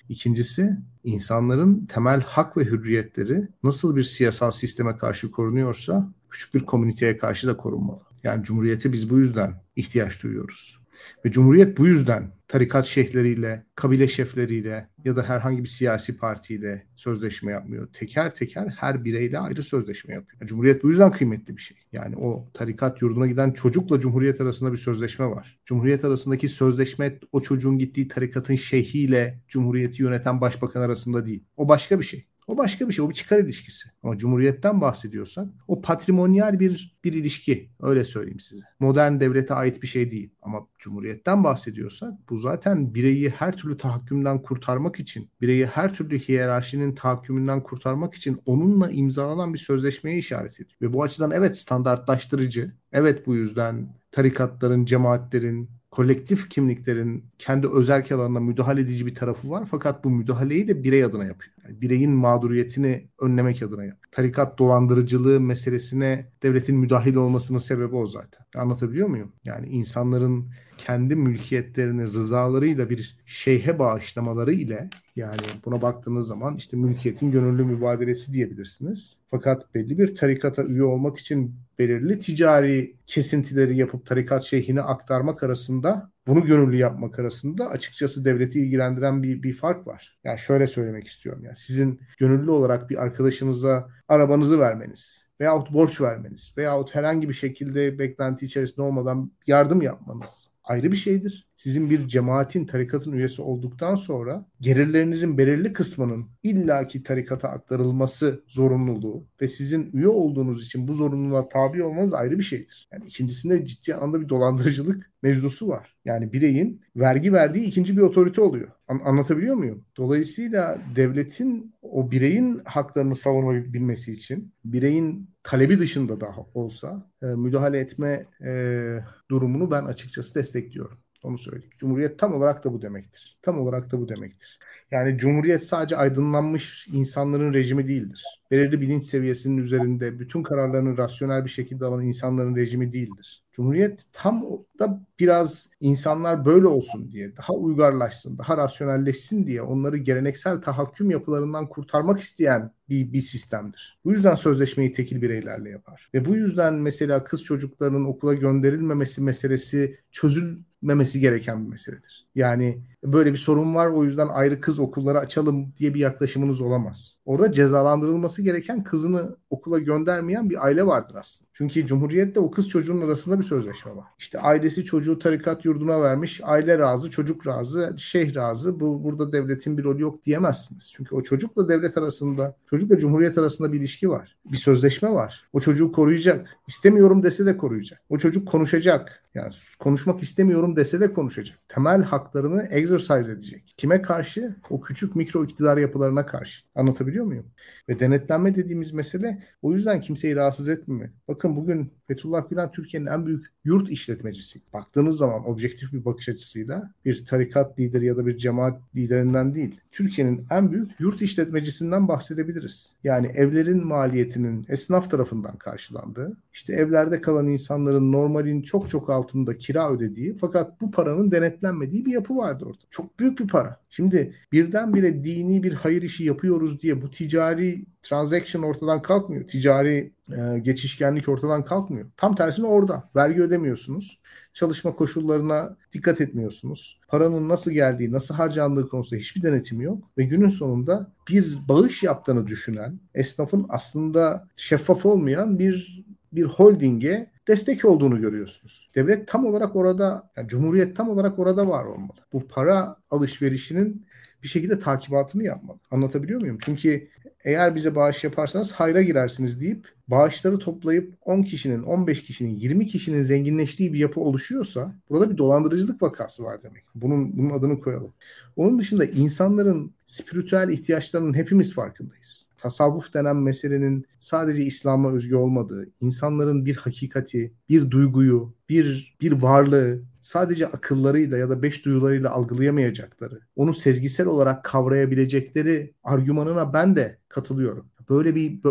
İkincisi insanların temel hak ve hürriyetleri nasıl bir siyasal sisteme karşı korunuyorsa küçük bir komüniteye karşı da korunmalı. Yani cumhuriyeti biz bu yüzden ihtiyaç duyuyoruz. Ve Cumhuriyet bu yüzden tarikat şeyhleriyle, kabile şefleriyle ya da herhangi bir siyasi partiyle sözleşme yapmıyor. Teker teker her bireyle ayrı sözleşme yapıyor. Cumhuriyet bu yüzden kıymetli bir şey. Yani o tarikat yurduna giden çocukla Cumhuriyet arasında bir sözleşme var. Cumhuriyet arasındaki sözleşme o çocuğun gittiği tarikatın şeyhiyle Cumhuriyeti yöneten başbakan arasında değil. O başka bir şey. O başka bir şey. O bir çıkar ilişkisi. Ama cumhuriyetten bahsediyorsak o patrimonyal bir bir ilişki. Öyle söyleyeyim size. Modern devlete ait bir şey değil. Ama cumhuriyetten bahsediyorsak bu zaten bireyi her türlü tahakkümden kurtarmak için, bireyi her türlü hiyerarşinin tahakkümünden kurtarmak için onunla imzalanan bir sözleşmeye işaret ediyor. Ve bu açıdan evet standartlaştırıcı. Evet bu yüzden tarikatların, cemaatlerin, kolektif kimliklerin kendi özel alanına müdahale edici bir tarafı var. Fakat bu müdahaleyi de birey adına yapıyor. Yani bireyin mağduriyetini önlemek adına. Tarikat dolandırıcılığı meselesine devletin müdahil olmasının sebebi o zaten. Anlatabiliyor muyum? Yani insanların kendi mülkiyetlerini rızalarıyla bir şeyhe bağışlamaları ile yani buna baktığınız zaman işte mülkiyetin gönüllü mübadelesi diyebilirsiniz. Fakat belli bir tarikata üye olmak için belirli ticari kesintileri yapıp tarikat şeyhine aktarmak arasında bunu gönüllü yapmak arasında açıkçası devleti ilgilendiren bir, bir fark var. Yani şöyle söylemek istiyorum. Yani sizin gönüllü olarak bir arkadaşınıza arabanızı vermeniz veyahut borç vermeniz veyahut herhangi bir şekilde beklenti içerisinde olmadan yardım yapmanız ayrı bir şeydir. Sizin bir cemaatin, tarikatın üyesi olduktan sonra gelirlerinizin belirli kısmının illaki tarikata aktarılması zorunluluğu ve sizin üye olduğunuz için bu zorunluluğa tabi olmanız ayrı bir şeydir. Yani ikincisinde ciddi anlamda bir dolandırıcılık mevzusu var. Yani bireyin vergi verdiği ikinci bir otorite oluyor. An- anlatabiliyor muyum? Dolayısıyla devletin o bireyin haklarını savunabilmesi için bireyin talebi dışında daha olsa e, müdahale etme e, durumunu ben açıkçası destekliyorum. Onu söyleyeyim. Cumhuriyet tam olarak da bu demektir. Tam olarak da bu demektir. Yani Cumhuriyet sadece aydınlanmış insanların rejimi değildir. Belirli bilinç seviyesinin üzerinde bütün kararlarını rasyonel bir şekilde alan insanların rejimi değildir. Cumhuriyet tam da biraz insanlar böyle olsun diye, daha uygarlaşsın, daha rasyonelleşsin diye onları geleneksel tahakküm yapılarından kurtarmak isteyen bir, bir sistemdir. Bu yüzden sözleşmeyi tekil bireylerle yapar. Ve bu yüzden mesela kız çocuklarının okula gönderilmemesi meselesi çözülmemesi gereken bir meseledir. Yani böyle bir sorun var o yüzden ayrı kız okulları açalım diye bir yaklaşımınız olamaz. Orada cezalandırılması gereken kızını okula göndermeyen bir aile vardır aslında. Çünkü Cumhuriyet'te o kız çocuğun arasında bir sözleşme var. İşte ailesi çocuğu tarikat yurduna vermiş, aile razı, çocuk razı, şeyh razı. Bu burada devletin bir rolü yok diyemezsiniz. Çünkü o çocukla devlet arasında, çocukla Cumhuriyet arasında bir ilişki var. Bir sözleşme var. O çocuğu koruyacak. İstemiyorum dese de koruyacak. O çocuk konuşacak. Yani konuşmak istemiyorum dese de konuşacak. Temel hak haklarını exercise edecek. Kime karşı? O küçük mikro iktidar yapılarına karşı. Anlatabiliyor muyum? Ve denetlenme dediğimiz mesele o yüzden kimseyi rahatsız etmiyor. Bakın bugün Fethullah Gülen Türkiye'nin en büyük yurt işletmecisi. Baktığınız zaman objektif bir bakış açısıyla bir tarikat lideri ya da bir cemaat liderinden değil. Türkiye'nin en büyük yurt işletmecisinden bahsedebiliriz. Yani evlerin maliyetinin esnaf tarafından karşılandığı, işte evlerde kalan insanların normalin çok çok altında kira ödediği fakat bu paranın denetlenmediği bir yapı vardı orada. Çok büyük bir para. Şimdi birdenbire dini bir hayır işi yapıyoruz diye bu ticari transaction ortadan kalkmıyor. Ticari e, geçişkenlik ortadan kalkmıyor. Tam tersine orada. Vergi ödemiyorsunuz. Çalışma koşullarına dikkat etmiyorsunuz. Paranın nasıl geldiği, nasıl harcandığı konusunda hiçbir denetim yok. Ve günün sonunda bir bağış yaptığını düşünen, esnafın aslında şeffaf olmayan bir bir holdinge destek olduğunu görüyorsunuz. Devlet tam olarak orada, yani Cumhuriyet tam olarak orada var olmalı. Bu para alışverişinin bir şekilde takibatını yapmalı. Anlatabiliyor muyum? Çünkü eğer bize bağış yaparsanız hayra girersiniz deyip bağışları toplayıp 10 kişinin, 15 kişinin, 20 kişinin zenginleştiği bir yapı oluşuyorsa burada bir dolandırıcılık vakası var demek. Bunun bunun adını koyalım. Onun dışında insanların spiritüel ihtiyaçlarının hepimiz farkındayız tasavvuf denen meselenin sadece İslam'a özgü olmadığı, insanların bir hakikati, bir duyguyu, bir bir varlığı sadece akıllarıyla ya da beş duyularıyla algılayamayacakları, onu sezgisel olarak kavrayabilecekleri argümanına ben de katılıyorum. Böyle bir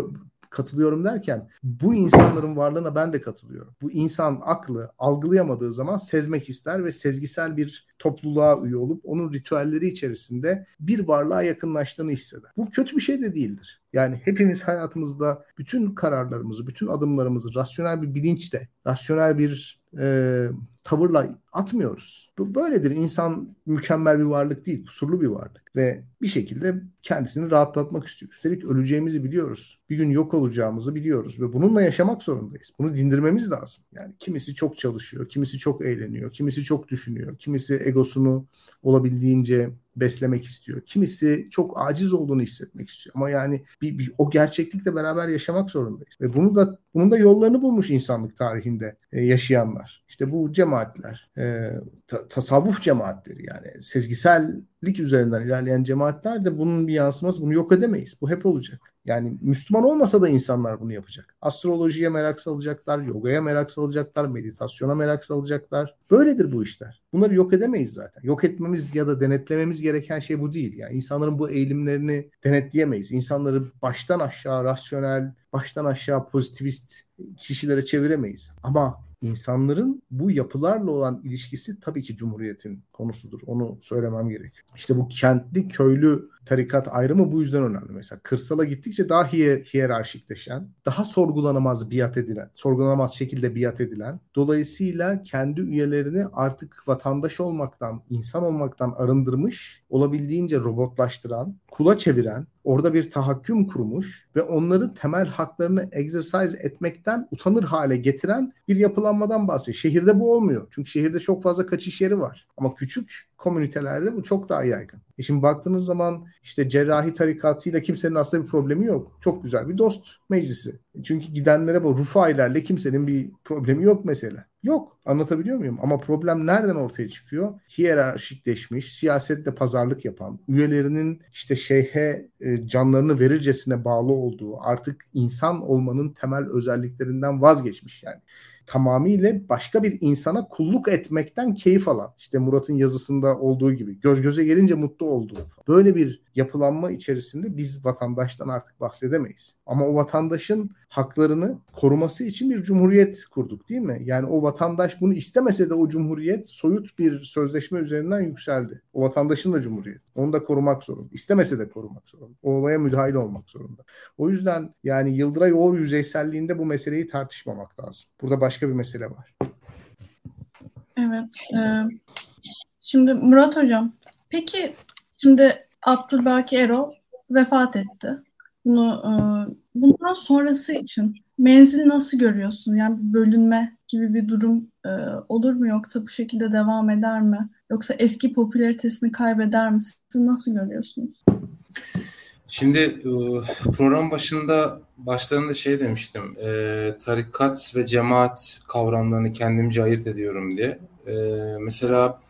katılıyorum derken bu insanların varlığına ben de katılıyorum. Bu insan aklı algılayamadığı zaman sezmek ister ve sezgisel bir topluluğa üye olup onun ritüelleri içerisinde bir varlığa yakınlaştığını hisseder. Bu kötü bir şey de değildir. Yani hepimiz hayatımızda bütün kararlarımızı, bütün adımlarımızı rasyonel bir bilinçle, rasyonel bir e, tavırla atmıyoruz. Bu böyledir. İnsan mükemmel bir varlık değil, kusurlu bir varlık ve bir şekilde kendisini rahatlatmak istiyor. Üstelik öleceğimizi biliyoruz. Bir gün yok olacağımızı biliyoruz ve bununla yaşamak zorundayız. Bunu dindirmemiz lazım. Yani kimisi çok çalışıyor, kimisi çok eğleniyor, kimisi çok düşünüyor, kimisi egosunu olabildiğince beslemek istiyor. Kimisi çok aciz olduğunu hissetmek istiyor. Ama yani bir, bir o gerçeklikle beraber yaşamak zorundayız. Ve bunu da bunun da yollarını bulmuş insanlık tarihinde e, yaşayanlar. İşte bu cemaatler, e, ta, tasavvuf cemaatleri yani sezgisellik üzerinden ilerleyen cemaatler de bunun bir yansıması. Bunu yok edemeyiz. Bu hep olacak. Yani Müslüman olmasa da insanlar bunu yapacak. Astrolojiye merak salacaklar, yogaya merak salacaklar, meditasyona merak salacaklar. Böyledir bu işler. Bunları yok edemeyiz zaten. Yok etmemiz ya da denetlememiz gereken şey bu değil. Yani insanların bu eğilimlerini denetleyemeyiz. İnsanları baştan aşağı rasyonel, baştan aşağı pozitivist kişilere çeviremeyiz. Ama insanların bu yapılarla olan ilişkisi tabii ki Cumhuriyet'in konusudur. Onu söylemem gerekiyor. İşte bu kentli köylü tarikat ayrımı bu yüzden önemli. Mesela kırsala gittikçe daha hiyer, hiyerarşikleşen, daha sorgulanamaz biat edilen, sorgulanamaz şekilde biat edilen, dolayısıyla kendi üyelerini artık vatandaş olmaktan, insan olmaktan arındırmış, olabildiğince robotlaştıran, kula çeviren, orada bir tahakküm kurmuş ve onları temel haklarını exercise etmekten utanır hale getiren bir yapılanmadan bahsediyor. Şehirde bu olmuyor. Çünkü şehirde çok fazla kaçış yeri var. Ama küçük komünitelerde bu çok daha yaygın. E şimdi baktığınız zaman işte cerrahi tarikatıyla kimsenin aslında bir problemi yok. Çok güzel bir dost meclisi. Çünkü gidenlere bu rufailerle kimsenin bir problemi yok mesela. Yok. Anlatabiliyor muyum? Ama problem nereden ortaya çıkıyor? Hiyerarşikleşmiş, siyasette pazarlık yapan, üyelerinin işte şeyhe e, canlarını verircesine bağlı olduğu, artık insan olmanın temel özelliklerinden vazgeçmiş yani tamamıyla başka bir insana kulluk etmekten keyif alan. İşte Murat'ın yazısında olduğu gibi göz göze gelince mutlu olduğu. Böyle bir yapılanma içerisinde biz vatandaştan artık bahsedemeyiz. Ama o vatandaşın haklarını koruması için bir cumhuriyet kurduk değil mi? Yani o vatandaş bunu istemese de o cumhuriyet soyut bir sözleşme üzerinden yükseldi. O vatandaşın da cumhuriyet. Onu da korumak zorunda. İstemese de korumak zorunda. O olaya müdahil olmak zorunda. O yüzden yani Yıldıray Oğur yüzeyselliğinde bu meseleyi tartışmamak lazım. Burada başka bir mesele var. Evet. E, şimdi Murat Hocam, peki şimdi Abdülbaki Erol vefat etti. Bunu e, bundan sonrası için menzil nasıl görüyorsun? Yani bölünme gibi bir durum e, olur mu yoksa bu şekilde devam eder mi? Yoksa eski popülaritesini kaybeder mi? Siz nasıl görüyorsunuz? Şimdi e, program başında başlarında şey demiştim. E, tarikat ve cemaat kavramlarını kendimce ayırt ediyorum diye. E, mesela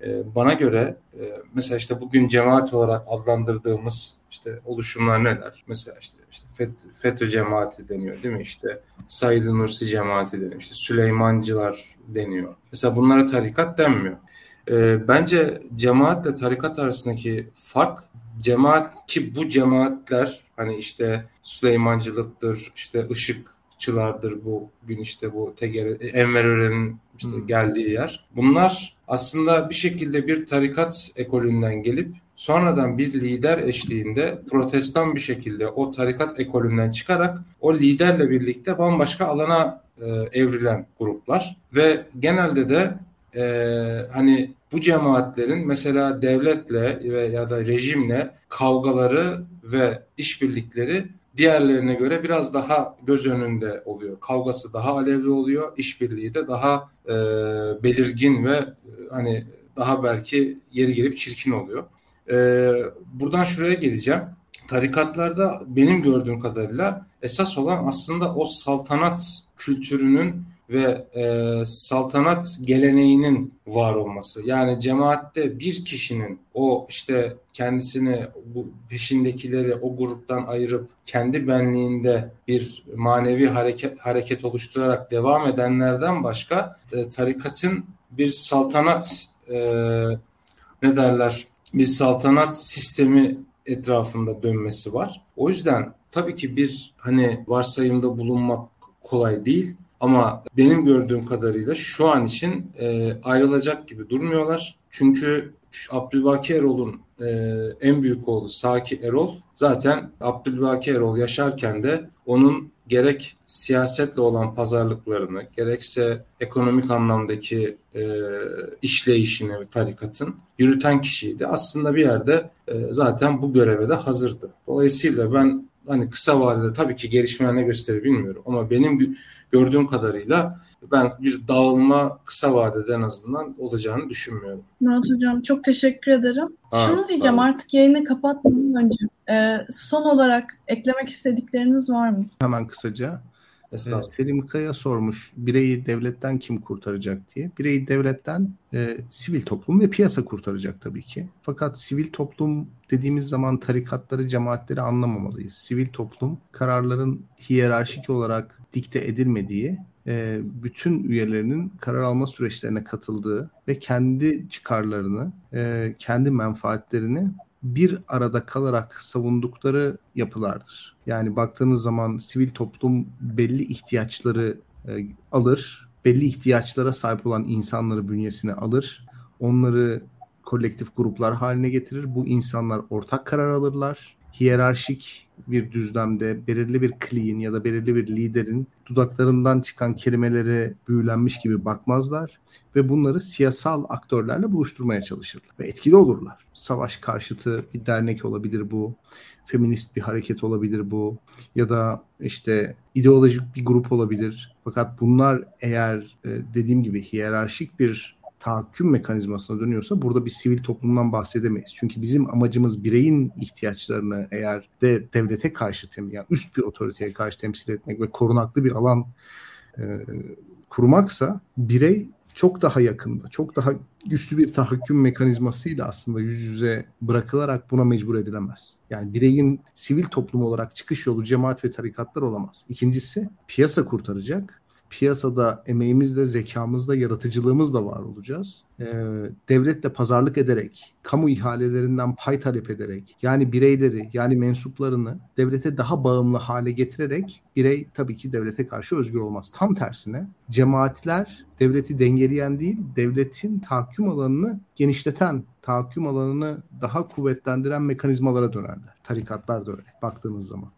e, bana göre e, mesela işte bugün cemaat olarak adlandırdığımız işte oluşumlar neler? Mesela işte, işte FETÖ cemaati deniyor değil mi? İşte Said Nursi cemaati deniyor. İşte Süleymancılar deniyor. Mesela bunlara tarikat denmiyor. E, bence cemaatle tarikat arasındaki fark cemaat ki bu cemaatler hani işte Süleymancılıktır, işte ışıkçılardır bu gün işte bu Tegere, Enver Ören'in işte hmm. geldiği yer. Bunlar aslında bir şekilde bir tarikat ekolünden gelip sonradan bir lider eşliğinde protestan bir şekilde o tarikat ekolünden çıkarak o liderle birlikte bambaşka alana e, evrilen gruplar ve genelde de e, hani bu cemaatlerin mesela devletle ve ya da rejimle kavgaları ve işbirlikleri diğerlerine göre biraz daha göz önünde oluyor. Kavgası daha alevli oluyor, işbirliği de daha e, belirgin ve e, hani daha belki yeri gelip çirkin oluyor. E, buradan şuraya geleceğim. Tarikatlarda benim gördüğüm kadarıyla esas olan aslında o saltanat kültürünün ve e, saltanat geleneğinin var olması. Yani cemaatte bir kişinin o işte kendisini bu peşindekileri o gruptan ayırıp kendi benliğinde bir manevi hareket, hareket oluşturarak devam edenlerden başka e, tarikatın bir saltanat e, ne derler bir saltanat sistemi etrafında dönmesi var. O yüzden tabii ki bir hani varsayımda bulunmak kolay değil ama benim gördüğüm kadarıyla şu an için e, ayrılacak gibi durmuyorlar. Çünkü Abdülbaki Erol'un e, en büyük oğlu Saki Erol zaten Abdülbaki Erol yaşarken de onun gerek siyasetle olan pazarlıklarını gerekse ekonomik anlamdaki e, işleyişini tarikatın yürüten kişiydi. Aslında bir yerde e, zaten bu göreve de hazırdı. Dolayısıyla ben hani kısa vadede tabii ki gelişmeler ne gösterir bilmiyorum ama benim gördüğüm kadarıyla ben bir dağılma kısa vadede en azından olacağını düşünmüyorum. Murat Hocam çok teşekkür ederim. Ha, Şunu diyeceğim artık yayını kapatmadan önce. Ee, son olarak eklemek istedikleriniz var mı? Hemen kısaca. Ee, Selim Kaya sormuş bireyi devletten kim kurtaracak diye. Bireyi devletten e, sivil toplum ve piyasa kurtaracak tabii ki. Fakat sivil toplum dediğimiz zaman tarikatları, cemaatleri anlamamalıyız. Sivil toplum kararların hiyerarşik olarak dikte edilmediği e, bütün üyelerinin karar alma süreçlerine katıldığı ve kendi çıkarlarını, e, kendi menfaatlerini bir arada kalarak savundukları yapılardır. Yani baktığınız zaman sivil toplum belli ihtiyaçları e, alır, belli ihtiyaçlara sahip olan insanları bünyesine alır, onları kolektif gruplar haline getirir. Bu insanlar ortak karar alırlar. Hiyerarşik bir düzlemde belirli bir kliğin ya da belirli bir liderin dudaklarından çıkan kelimelere büyülenmiş gibi bakmazlar ve bunları siyasal aktörlerle buluşturmaya çalışırlar ve etkili olurlar. Savaş karşıtı bir dernek olabilir bu, feminist bir hareket olabilir bu ya da işte ideolojik bir grup olabilir. Fakat bunlar eğer e, dediğim gibi hiyerarşik bir tahakküm mekanizmasına dönüyorsa burada bir sivil toplumdan bahsedemeyiz. Çünkü bizim amacımız bireyin ihtiyaçlarını eğer de devlete karşı tem yani üst bir otoriteye karşı temsil etmek ve korunaklı bir alan e, kurmaksa birey çok daha yakında, çok daha güçlü bir tahakküm mekanizmasıyla aslında yüz yüze bırakılarak buna mecbur edilemez. Yani bireyin sivil toplum olarak çıkış yolu cemaat ve tarikatlar olamaz. İkincisi piyasa kurtaracak piyasada emeğimizle, zekamızla, yaratıcılığımızla var olacağız. Ee, devletle pazarlık ederek, kamu ihalelerinden pay talep ederek, yani bireyleri, yani mensuplarını devlete daha bağımlı hale getirerek birey tabii ki devlete karşı özgür olmaz. Tam tersine cemaatler devleti dengeleyen değil, devletin tahakküm alanını genişleten, tahakküm alanını daha kuvvetlendiren mekanizmalara dönerler. Tarikatlar da öyle baktığınız zaman.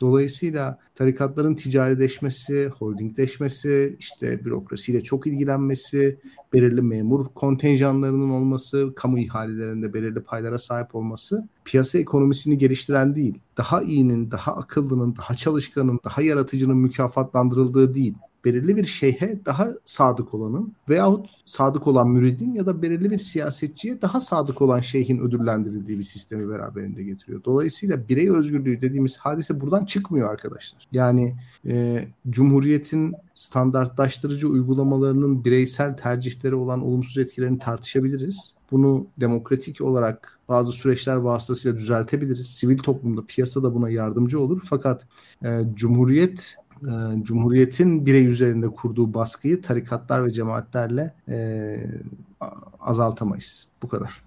Dolayısıyla tarikatların ticarileşmesi, holdingleşmesi, işte bürokrasiyle çok ilgilenmesi, belirli memur kontenjanlarının olması, kamu ihalelerinde belirli paylara sahip olması piyasa ekonomisini geliştiren değil, daha iyinin, daha akıllının, daha çalışkanın, daha yaratıcının mükafatlandırıldığı değil, belirli bir şeyhe daha sadık olanın veyahut sadık olan müridin ya da belirli bir siyasetçiye daha sadık olan şeyhin ödüllendirildiği bir sistemi beraberinde getiriyor. Dolayısıyla birey özgürlüğü dediğimiz hadise buradan çıkmıyor arkadaşlar. Yani e, Cumhuriyet'in standartlaştırıcı uygulamalarının bireysel tercihleri olan olumsuz etkilerini tartışabiliriz. Bunu demokratik olarak bazı süreçler vasıtasıyla düzeltebiliriz. Sivil toplumda, piyasada buna yardımcı olur. Fakat e, Cumhuriyet e, Cumhuriyet'in birey üzerinde kurduğu baskıyı tarikatlar ve cemaatlerle e, azaltamayız. Bu kadar.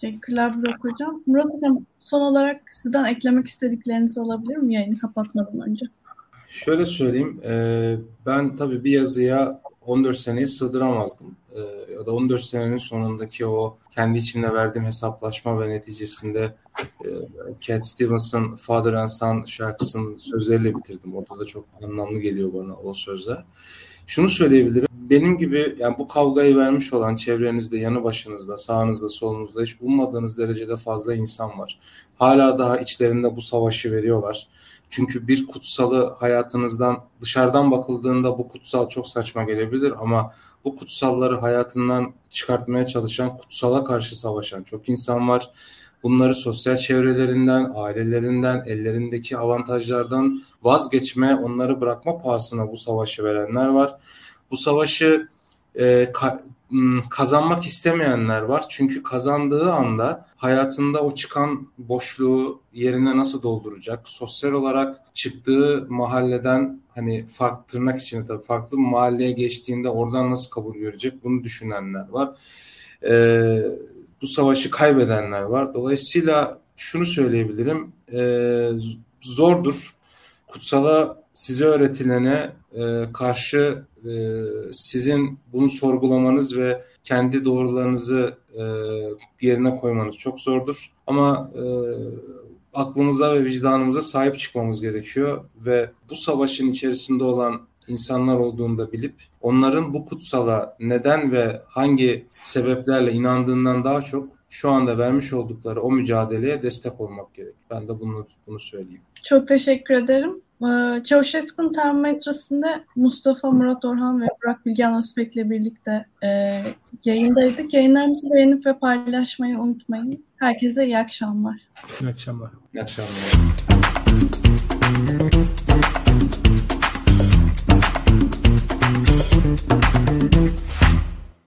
Teşekkürler Burak Hocam. Murat Hocam son olarak sizden eklemek istediklerinizi alabilir miyim yayını kapatmadan önce? Şöyle söyleyeyim. E, ben tabii bir yazıya 14 seneyi sığdıramazdım. E, ya da 14 senenin sonundaki o kendi içimde verdiğim hesaplaşma ve neticesinde e, Cat Stevens'ın Father and Son şarkısının sözleriyle bitirdim. Orada da çok anlamlı geliyor bana o sözler. Şunu söyleyebilirim. Benim gibi yani bu kavgayı vermiş olan çevrenizde, yanı başınızda, sağınızda, solunuzda hiç ummadığınız derecede fazla insan var. Hala daha içlerinde bu savaşı veriyorlar. Çünkü bir kutsalı hayatınızdan dışarıdan bakıldığında bu kutsal çok saçma gelebilir ama bu kutsalları hayatından çıkartmaya çalışan, kutsala karşı savaşan çok insan var. Bunları sosyal çevrelerinden, ailelerinden, ellerindeki avantajlardan vazgeçme, onları bırakma pahasına bu savaşı verenler var. Bu savaşı e, ka, kazanmak istemeyenler var. Çünkü kazandığı anda hayatında o çıkan boşluğu yerine nasıl dolduracak? Sosyal olarak çıktığı mahalleden hani farklı tırnak içinde tabii farklı mahalleye geçtiğinde oradan nasıl kabul görecek? Bunu düşünenler var. Ee, bu savaşı kaybedenler var. Dolayısıyla şunu söyleyebilirim. E, zordur. Kutsala size öğretilene e, karşı e, sizin bunu sorgulamanız ve kendi doğrularınızı e, yerine koymanız çok zordur. Ama e, aklımıza ve vicdanımıza sahip çıkmamız gerekiyor ve bu savaşın içerisinde olan insanlar olduğunu da bilip onların bu kutsala neden ve hangi sebeplerle inandığından daha çok şu anda vermiş oldukları o mücadeleye destek olmak gerek. Ben de bunu bunu söyleyeyim. Çok teşekkür ederim. Ee, Çavuşesku'nun Tarım Metrosu'nda Mustafa Murat Orhan ve Burak Bilgehan Özbek'le birlikte e, yayındaydık. Yayınlarımızı beğenip ve paylaşmayı unutmayın. Herkese iyi akşamlar. İyi akşamlar. İyi akşamlar. Thank you.